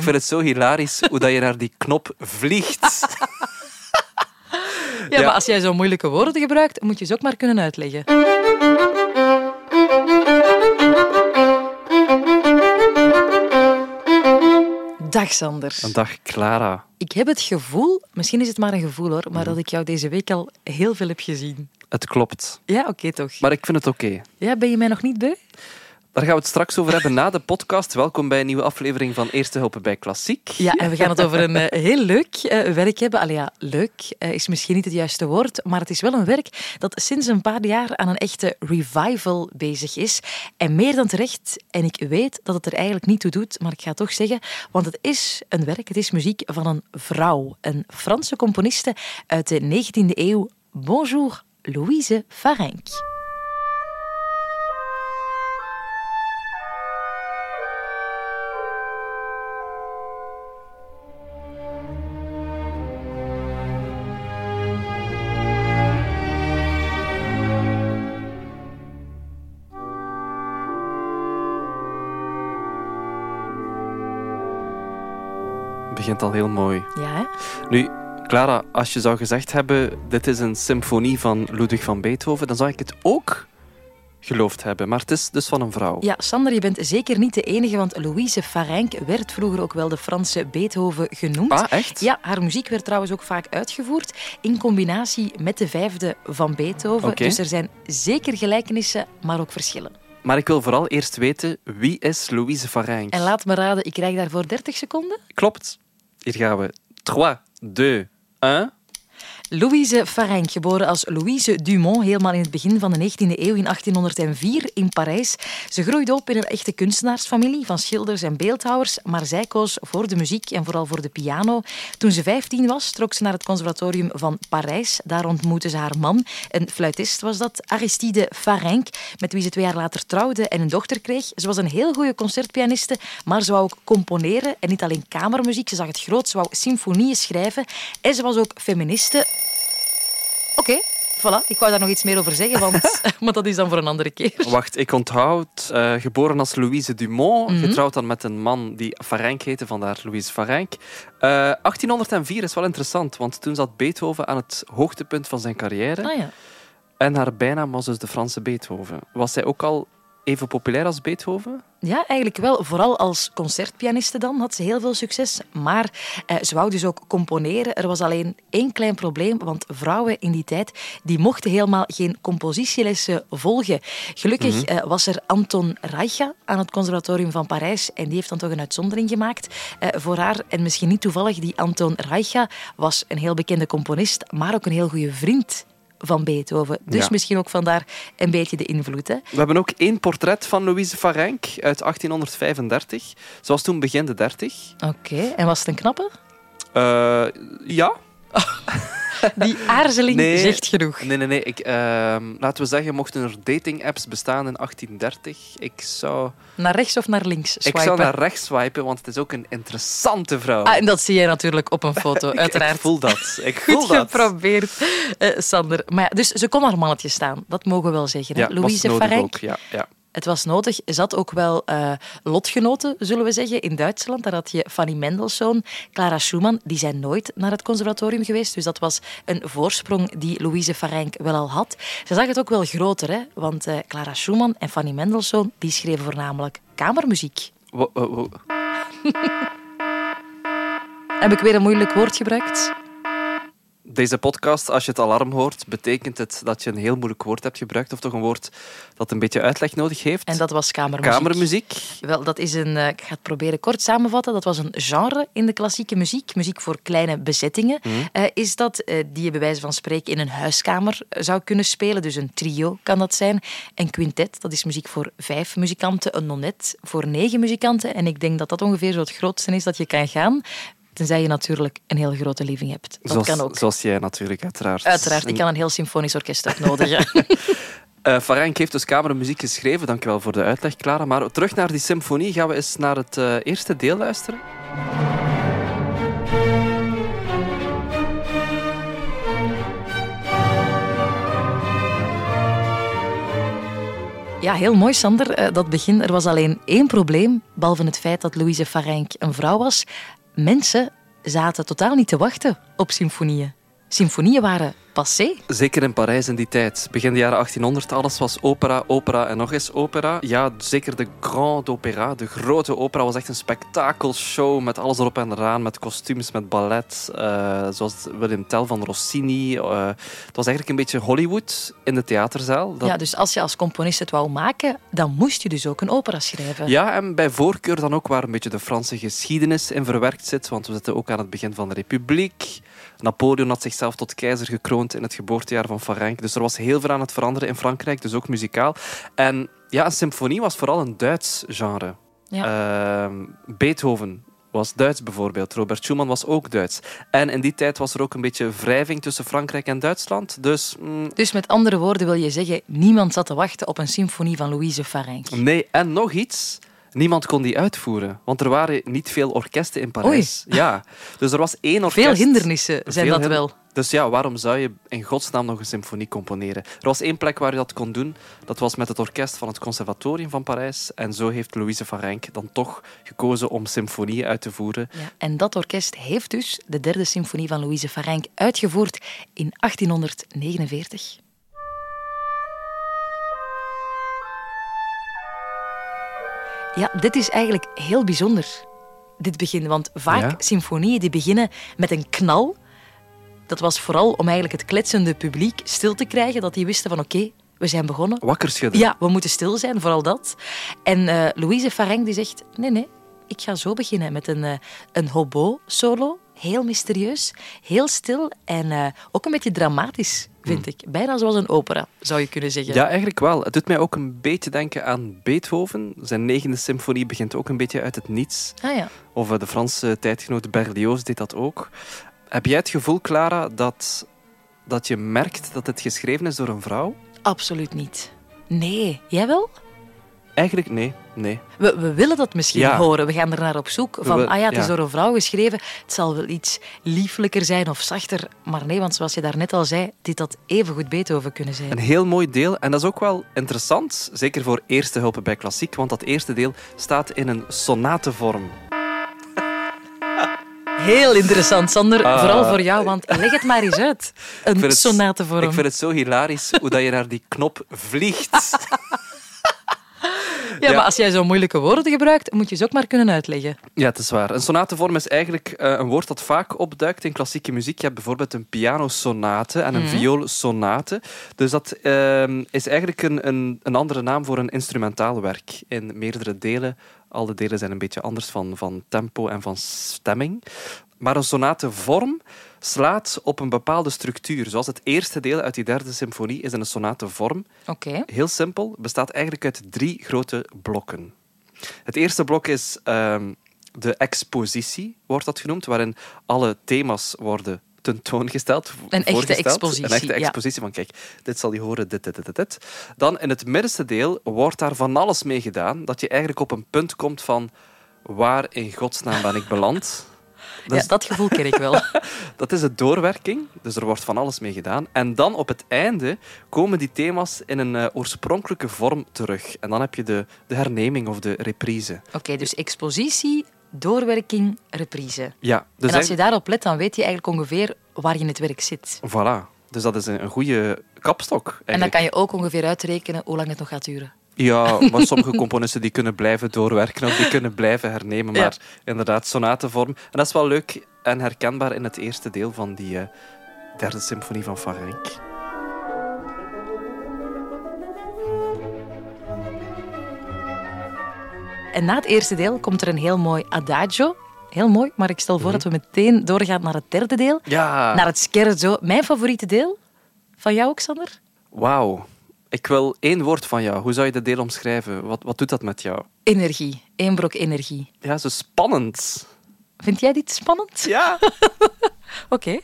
Ik vind het zo hilarisch hoe dat je naar die knop vliegt. Ja, maar als jij zo moeilijke woorden gebruikt, moet je ze ook maar kunnen uitleggen. Dag Sander. Dag Clara. Ik heb het gevoel, misschien is het maar een gevoel hoor, maar dat ik jou deze week al heel veel heb gezien. Het klopt. Ja, oké toch. Maar ik vind het oké. Ja, ben je mij nog niet beu? Daar gaan we het straks over hebben na de podcast. Welkom bij een nieuwe aflevering van Eerste Hulpen bij Klassiek. Ja, en we gaan het over een eh, heel leuk eh, werk hebben. Allee, ja, leuk eh, is misschien niet het juiste woord, maar het is wel een werk dat sinds een paar jaar aan een echte revival bezig is. En meer dan terecht. En ik weet dat het er eigenlijk niet toe doet, maar ik ga toch zeggen, want het is een werk, het is muziek van een vrouw. Een Franse componiste uit de 19e eeuw. Bonjour, Louise Farenc. Begint al heel mooi. Ja, hè? Nu, Clara, als je zou gezegd hebben, dit is een symfonie van Ludwig van Beethoven, dan zou ik het ook geloofd hebben. Maar het is dus van een vrouw. Ja, Sander, je bent zeker niet de enige, want Louise Farenc werd vroeger ook wel de Franse Beethoven genoemd. Ah, echt? Ja, haar muziek werd trouwens ook vaak uitgevoerd in combinatie met de vijfde van Beethoven. Dus er zijn zeker gelijkenissen, maar ook verschillen. Maar ik wil vooral eerst weten, wie is Louise Farenc? En laat me raden, ik krijg daarvoor 30 seconden. Klopt. Hier gaan we. 3, 2, 1. Louise Farenc, geboren als Louise Dumont, helemaal in het begin van de 19e eeuw in 1804 in Parijs. Ze groeide op in een echte kunstenaarsfamilie van schilders en beeldhouwers, maar zij koos voor de muziek en vooral voor de piano. Toen ze 15 was, trok ze naar het conservatorium van Parijs. Daar ontmoette ze haar man, een fluitist was dat, Aristide Farenc, met wie ze twee jaar later trouwde en een dochter kreeg. Ze was een heel goede concertpianiste, maar ze wou ook componeren en niet alleen kamermuziek. Ze zag het groot, ze wou symfonieën schrijven en ze was ook feministe. Oké, voilà. Ik wou daar nog iets meer over zeggen, want, maar dat is dan voor een andere keer. Wacht, ik onthoud. eh, geboren als Louise Dumont, Mhm. getrouwd dan met een man die Farenc heette, vandaar Louise Farenc. Eh 1804 is wel interessant, want toen zat Beethoven aan het hoogtepunt van zijn carrière. Ah ja. En haar bijnaam was dus de Franse Beethoven. Was zij ook al even populair als Beethoven? Ja, eigenlijk wel. Vooral als concertpianiste dan had ze heel veel succes. Maar eh, ze wou dus ook componeren. Er was alleen één klein probleem, want vrouwen in die tijd die mochten helemaal geen compositielessen volgen. Gelukkig eh, was er Anton Reicha aan het Conservatorium van Parijs en die heeft dan toch een uitzondering gemaakt eh, voor haar. En misschien niet toevallig, die Anton Reicha was een heel bekende componist, maar ook een heel goede vriend van Beethoven. Dus Ja. misschien ook vandaar een beetje de invloed. Hè? We hebben ook één portret van Louise Farenc uit 1835. Ze was toen begin de 30. Oké, en was het een knappe? Eh, ja. Die aarzeling Nee. zegt genoeg. Nee, nee, nee. Ik, ehm, laten we zeggen, mochten er dating-apps bestaan in 1830, ik zou, Naar rechts of naar links ik swipen? zou naar rechts swipen, want het is ook een interessante vrouw. Ah, en dat zie jij natuurlijk op een foto, Ik- uiteraard. Ik voel dat. Ik voel Goed dat. geprobeerd, eh, Sander. Maar ja, dus ze kon haar mannetje staan, dat mogen we wel zeggen. Hè? Ja, Louise ook. Ja, ja. Het was nodig. Had ook wel eh, lotgenoten, zullen we zeggen, in Duitsland. Daar had je Fanny Mendelssohn, Clara Schumann. Die zijn nooit naar het conservatorium geweest. Dus dat was een voorsprong die Louise Farenc wel al had. Ze zag het ook wel groter, hè? want eh, Clara Schumann en Fanny Mendelssohn die schreven voornamelijk kamermuziek. Heb ik weer een moeilijk woord gebruikt? Deze podcast, als je het alarm hoort, betekent het dat je een heel moeilijk woord hebt gebruikt, of toch een woord dat een beetje uitleg nodig heeft. En dat was kamermuziek. Kamermuziek. Wel, dat is een, eh, ik ga het proberen kort samenvatten. Dat was een genre in de klassieke muziek. Muziek voor kleine bezettingen. Mhm. Eh, is dat eh, die je bij wijze van spreken in een huiskamer zou kunnen spelen. Dus een trio kan dat zijn. Een quintet, dat is muziek voor vijf muzikanten. Een nonet voor negen muzikanten. En ik denk dat dat ongeveer zo het grootste is dat je kan gaan. Tenzij je natuurlijk een heel grote living hebt. Dat zoals, kan ook. Zoals jij natuurlijk, uiteraard. Uiteraard, ik kan een heel symfonisch orkest uitnodigen. Eh Farenc heeft dus kamermuziek geschreven. Dankjewel voor de uitleg, Clara. Maar terug naar die symfonie gaan we eens naar het eh, eerste deel luisteren. Ja, heel mooi, Sander. Eh, dat begin. Er was alleen één probleem, behalve het feit dat Louise Farenk een vrouw was. Mensen zaten totaal niet te wachten op symfonieën. Symfonieën waren passé. Zeker in Parijs in die tijd. Begin de jaren 1800, alles was opera, opera en nog eens opera. Ja, zeker de Grand Opéra, de grote opera, was echt een spektakelshow met alles erop en eraan, met kostuums, met ballet, uh, zoals Willem Tell van Rossini. Uh, het was eigenlijk een beetje Hollywood in de theaterzaal. Dat... Ja, dus als je als componist het wou maken, dan moest je dus ook een opera schrijven. Ja, en bij voorkeur dan ook waar een beetje de Franse geschiedenis in verwerkt zit, want we zitten ook aan het begin van de Republiek. Napoleon had zichzelf tot keizer gekroond in het geboortejaar van Farenk. Dus er was heel veel aan het veranderen in Frankrijk, dus ook muzikaal. En ja, een symfonie was vooral een Duits genre. Ja. Uh, Beethoven was Duits bijvoorbeeld. Robert Schumann was ook Duits. En in die tijd was er ook een beetje wrijving tussen Frankrijk en Duitsland. Dus, mm, dus met andere woorden wil je zeggen, niemand zat te wachten op een symfonie van Louise Farenk. Nee, en nog iets. Niemand kon die uitvoeren, want er waren niet veel orkesten in Parijs. Ja, dus er was één orkest. Veel hindernissen zijn dat wel. Dus ja, waarom zou je in godsnaam nog een symfonie componeren? Er was één plek waar je dat kon doen. Dat was met het orkest van het Conservatorium van Parijs. En zo heeft Louise van Renck dan toch gekozen om symfonieën uit te voeren. Ja, en dat orkest heeft dus de derde symfonie van Louise van Renck uitgevoerd in 1849. Ja, dit is eigenlijk heel bijzonder, dit begin. Want vaak symfonieën die beginnen met een knal. Dat was vooral om eigenlijk het kletsende publiek stil te krijgen. Dat die wisten van oké, we zijn begonnen. Wakker schudden. Ja, we moeten stil zijn, vooral dat. En uh, Louise Fareng die zegt, nee, nee, ik ga zo beginnen met een, uh, een hobo-solo. Heel mysterieus, heel stil en uh, ook een beetje dramatisch vind hmm. ik. Bijna zoals een opera, zou je kunnen zeggen. Ja, eigenlijk wel. Het doet mij ook een beetje denken aan Beethoven. Zijn negende symfonie begint ook een beetje uit het niets. Ah, ja. Of de Franse tijdgenoot Berlioz deed dat ook. Heb jij het gevoel, Clara, dat, dat je merkt dat het geschreven is door een vrouw? Absoluut niet. Nee, jij wel? Eigenlijk nee, nee. We, we willen dat misschien horen. We gaan er naar op zoek. Van, ah ja, het is door een vrouw geschreven. Het zal wel iets lieflijker zijn of zachter. Maar nee, want zoals je daarnet al zei, dit had even goed Beethoven kunnen zijn. Een heel mooi deel. En dat is ook wel interessant, zeker voor eerste hulpen bij klassiek. Want dat eerste deel staat in een sonatevorm. Heel interessant, Sander. Ah. Vooral voor jou, want leg het maar eens uit. Een sonatevorm. Ik vind het zo hilarisch hoe dat je naar die knop vliegt. Ja, maar als jij zo moeilijke woorden gebruikt, moet je ze ook maar kunnen uitleggen. Ja, het is waar. Een sonatevorm is eigenlijk uh, een woord dat vaak opduikt in klassieke muziek. Je hebt bijvoorbeeld een pianosonate en een mm vioolsonate. Dus dat uh, is eigenlijk een, een, een andere naam voor een instrumentaal werk in meerdere delen. Alle delen zijn een beetje anders van, van tempo en van stemming. Maar een sonatevorm slaat op een bepaalde structuur. Zoals het eerste deel uit die derde symfonie is een sonatevorm. Oké. Heel simpel, bestaat eigenlijk uit drie grote blokken. Het eerste blok is um, de expositie, wordt dat genoemd, waarin alle thema's worden tentoongesteld. Een echte expositie. Een echte expositie van, kijk, dit zal je horen, dit, dit, dit, dit. Dan in het middenste deel wordt daar van alles mee gedaan, dat je eigenlijk op een punt komt van waar in godsnaam ben ik beland? Ja, dat gevoel ken ik wel. dat is de doorwerking, dus er wordt van alles mee gedaan. En dan op het einde komen die thema's in een uh, oorspronkelijke vorm terug. En dan heb je de, de herneming of de reprise. Oké, dus expositie, doorwerking, reprise. Ja. Dus en als je daarop let, dan weet je eigenlijk ongeveer waar je in het werk zit. Voilà. Dus dat is een, een goede kapstok. Eigenlijk. En dan kan je ook ongeveer uitrekenen hoe lang het nog gaat duren. Ja, maar sommige componisten die kunnen blijven doorwerken of die kunnen blijven hernemen. Maar inderdaad, sonatenvorm. En dat is wel leuk en herkenbaar in het eerste deel van die uh, derde symfonie van Farenk. En na het eerste deel komt er een heel mooi adagio. Heel mooi, maar ik stel voor dat we meteen doorgaan naar het derde deel. Ja. Naar het scherzo. Mijn favoriete deel. Van jou, Xander? Wauw. Ik wil één woord van jou. Hoe zou je de deel omschrijven? Wat, wat doet dat met jou? Energie. Eén brok energie. Ja, zo spannend. Vind jij dit spannend? Ja. Oké.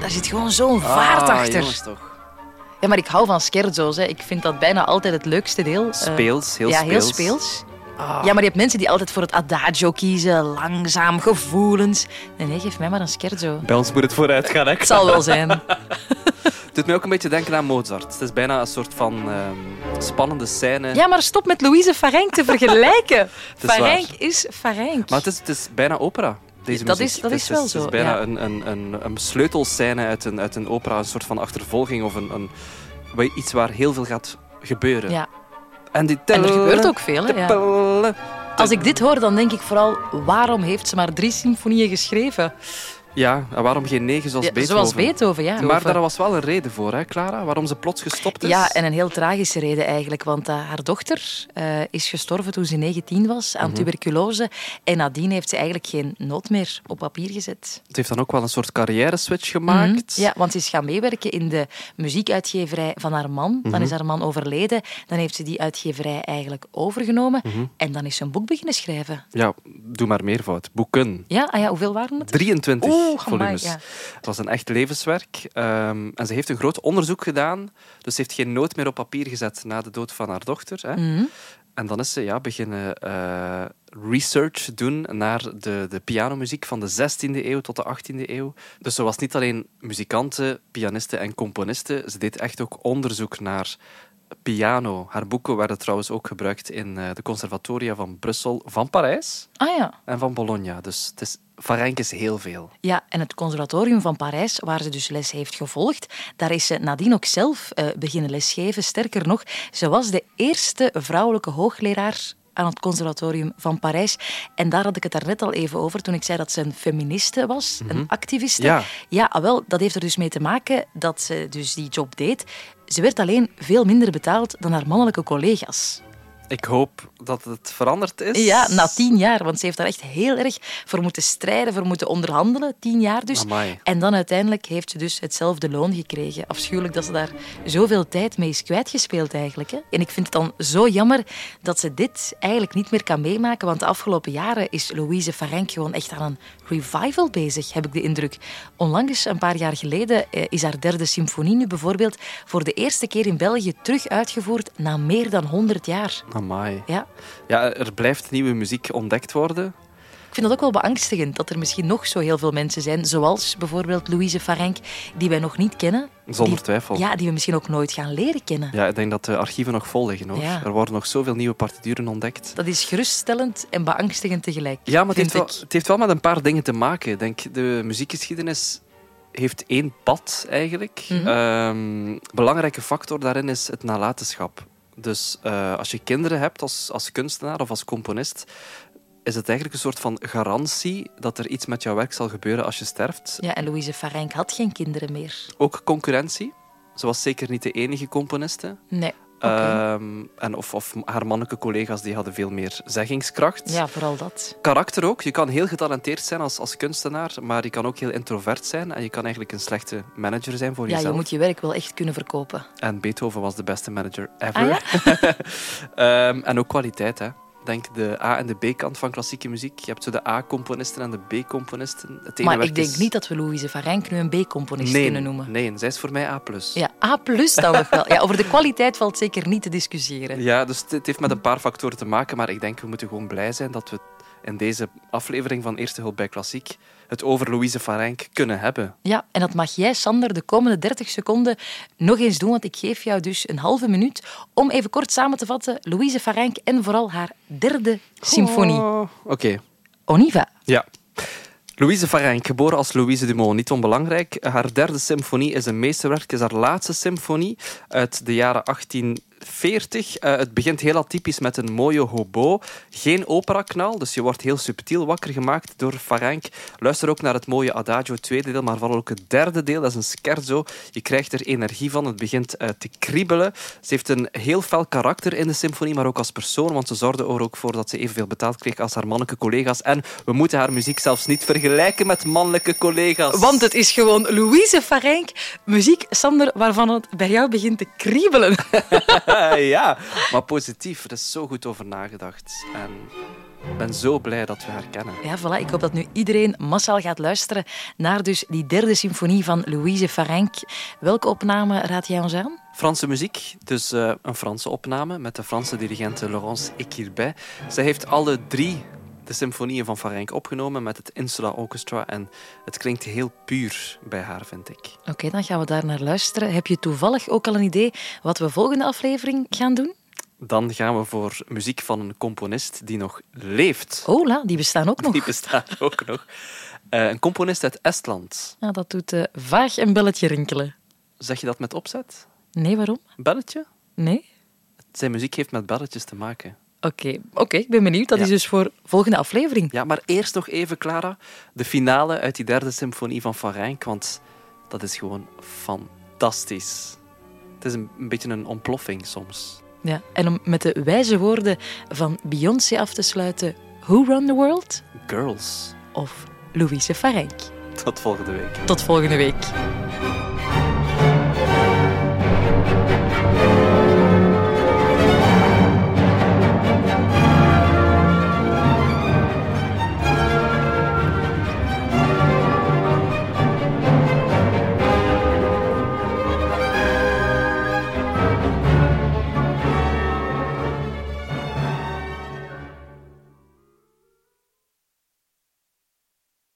Daar zit gewoon zo'n vaart ah, achter. toch. Ja, maar ik hou van scherzo's. Hè. Ik vind dat bijna altijd het leukste deel. Eh, speels, heel ja, speels. heel speels. Ja, maar je hebt mensen die altijd voor het adagio kiezen. Langzaam, gevoelens. Nee, nee, geef mij maar een scherzo. Bij ons moet het vooruit gaan, hè? Het zal wel zijn. Het doet mij ook een beetje denken aan Mozart. Het is bijna een soort van ehm, spannende scène. Ja, maar stop met Louise Farenk te vergelijken. Farenk is Farenk. Maar het is, het is bijna opera. Deze Dat muziek. is- dat Het is wel Het zo, is bijna ja. een, een, een, een sleutelscène uit een, uit een opera, een soort van achtervolging of een, een, iets waar heel veel gaat gebeuren. Ja. En, die En er gebeurt ook veel, hè, ja. Als ik dit hoor, dan denk ik vooral... Waarom heeft ze maar drie symfonieën geschreven? Ja, en waarom geen negen zoals Ja, Beethoven? Zoals Beethoven, ja. Maar daar was wel een reden voor, hè, Clara? Waarom ze plots gestopt is? Ja, en een heel tragische reden eigenlijk. Want eh, haar dochter eh, is gestorven toen ze 19 was Mhm. aan tuberculose. En nadien heeft ze eigenlijk geen noot meer op papier gezet. Het heeft dan ook wel een soort carrière-switch gemaakt. Mhm. Ja, want ze is gaan meewerken in de muziekuitgeverij van haar man. Mhm. Dan is haar man overleden. Dan heeft ze die uitgeverij eigenlijk overgenomen. Mhm. En dan is ze een boek beginnen schrijven. Ja, doe maar meer fout. Boeken. Ja, ah ja hoeveel waren het? 23 Oeh, volumes. ja. Het was een echt levenswerk. Ehm, en ze heeft een groot onderzoek gedaan. Dus ze heeft geen noot meer op papier gezet na de dood van haar dochter. Hè. Mhm. En dan is ze ja, beginnen eh, research doen naar de, de pianomuziek van de 16e eeuw tot de 18e eeuw. Dus ze was niet alleen muzikante, pianiste en componiste. Ze deed echt ook onderzoek naar piano. Haar boeken werden trouwens ook gebruikt in eh, de conservatoria van Brussel, van Parijs Ah ja. en van Bologna. Dus het is, Van heel veel. Ja, en het conservatorium van Parijs, waar ze dus les heeft gevolgd, daar is ze nadien ook zelf eh, beginnen lesgeven. Sterker nog, ze was de eerste vrouwelijke hoogleraar aan het conservatorium van Parijs. En daar had ik het daarnet al even over toen ik zei dat ze een feministe was, een activiste. Ja. ja, ah, wel, dat heeft er dus mee te maken dat ze dus die job deed. Ze werd alleen veel minder betaald dan haar mannelijke collega's. Ik hoop dat het veranderd is. Ja, na tien jaar, want ze heeft daar echt heel erg voor moeten strijden, voor moeten onderhandelen. Tien jaar dus. Amai. En dan uiteindelijk heeft ze dus hetzelfde loon gekregen. Afschuwelijk dat ze daar zoveel tijd mee is kwijtgespeeld eigenlijk. Hè. En ik vind het dan zo jammer dat ze dit eigenlijk niet meer kan meemaken, want de afgelopen jaren is Louise Farenk gewoon echt aan een revival bezig, heb ik de indruk. Onlangs, een paar jaar geleden, eh, is haar derde symfonie nu bijvoorbeeld voor de eerste keer in België terug uitgevoerd na meer dan 100 jaar. Amai. Ja. Ja, er blijft nieuwe muziek ontdekt worden. Ik vind dat ook wel beangstigend dat er misschien nog zo heel veel mensen zijn, zoals bijvoorbeeld Louise Farenk, die wij nog niet kennen. Zonder Die- twijfel. Ja, die we misschien ook nooit gaan leren kennen. Ja, ik denk dat de archieven nog vol liggen. Hoor. Ja. Er worden nog zoveel nieuwe partituren ontdekt. Dat is geruststellend en beangstigend tegelijk. Ja, maar het heeft, wel, het heeft wel met een paar dingen te maken. Ik denk, de muziekgeschiedenis heeft één pad eigenlijk. Ehm, belangrijke factor daarin is het nalatenschap. Dus eh, als je kinderen hebt als, als kunstenaar of als componist, is het eigenlijk een soort van garantie dat er iets met jouw werk zal gebeuren als je sterft. Ja, en Louise Farenk had geen kinderen meer. Ook concurrentie. Ze was zeker niet de enige componiste. Nee. Ehm, en of, of haar mannelijke collega's die hadden veel meer zeggingskracht. ja, vooral dat. Karakter ook. Je kan heel getalenteerd zijn als, als kunstenaar, maar je kan ook heel introvert zijn. En je kan eigenlijk een slechte manager zijn voor Ja, jezelf. je moet je werk wel echt kunnen verkopen. En Beethoven was de beste manager ever. Ah, ja? Ehm, en ook kwaliteit, hè. Denk de A- en de B-kant van klassieke muziek. Je hebt zo de A-componisten en de B-componisten. Het ene Maar ik denk is- niet dat we Louise Farenk nu een B-componist nee, kunnen noemen. Nee, zij is voor mij A+. Ja, A plus dan nog wel. Ja, over de kwaliteit valt zeker niet te discussiëren. Ja, dus het heeft met een paar factoren te maken, maar ik denk we moeten gewoon blij zijn dat we in deze aflevering van Eerste Hulp bij Klassiek het over Louise Farenk kunnen hebben. Ja, en dat mag jij, Sander, de komende 30 seconden nog eens doen, want ik geef jou dus een halve minuut om even kort samen te vatten Louise Farenk en vooral haar derde symfonie. Oh, Oké, On y va. ja. Louise Farenk, geboren als Louise Dumont, niet onbelangrijk. Haar derde symfonie is een meesterwerk, is haar laatste symfonie uit de jaren 1840. Eh, het begint heel atypisch met een mooie hobo. Geen operaknal, dus je wordt heel subtiel wakker gemaakt door Farenk. Luister ook naar het mooie Adagio, tweede deel, maar vooral ook het derde deel, dat is een scherzo. Je krijgt er energie van, het begint eh, te kriebelen. Ze heeft een heel fel karakter in de symfonie, maar ook als persoon, want ze zorgde er ook voor dat ze evenveel betaald kreeg als haar mannelijke collega's. En we moeten haar muziek zelfs niet vergelijken met mannelijke collega's. Want het is gewoon Louise Farenk, muziek, Sander, waarvan het bij jou begint te kriebelen. ja, maar positief. Er is zo goed over nagedacht. En Ik ben zo blij dat we haar kennen. Ja, voilà. Ik hoop dat nu iedereen massaal gaat luisteren naar dus die derde symfonie van Louise Farenc. Welke opname raad jij ons aan? Franse muziek, dus uh, een Franse opname met de Franse dirigente Laurence Equirbet. Zij heeft alle drie de symfonieën van Farenc opgenomen met het Insula Orchestra en het klinkt heel puur bij haar, vind ik. Oké, dan gaan we daar naar luisteren. Heb je toevallig ook al een idee wat we volgende aflevering gaan doen? Dan gaan we voor muziek van een componist die nog leeft. Hola, die bestaan ook nog. Die bestaan ook nog. Uh, een componist uit Estland. Ja, dat doet uh, vaag een belletje rinkelen. Zeg je dat met opzet? Nee, waarom? Belletje? Nee. Zijn muziek heeft met belletjes te maken. Oké, okay. oké, ik ben benieuwd. Dat Ja. is dus voor volgende aflevering. Ja, maar eerst nog even, Clara, de finale uit die derde symfonie van Van Rijn, want dat is gewoon fantastisch. Het is een, een beetje een ontploffing soms. Ja, en om met de wijze woorden van Beyoncé af te sluiten: Who Run the World? Girls. Of Louise Farenc. Tot volgende week. Tot volgende week.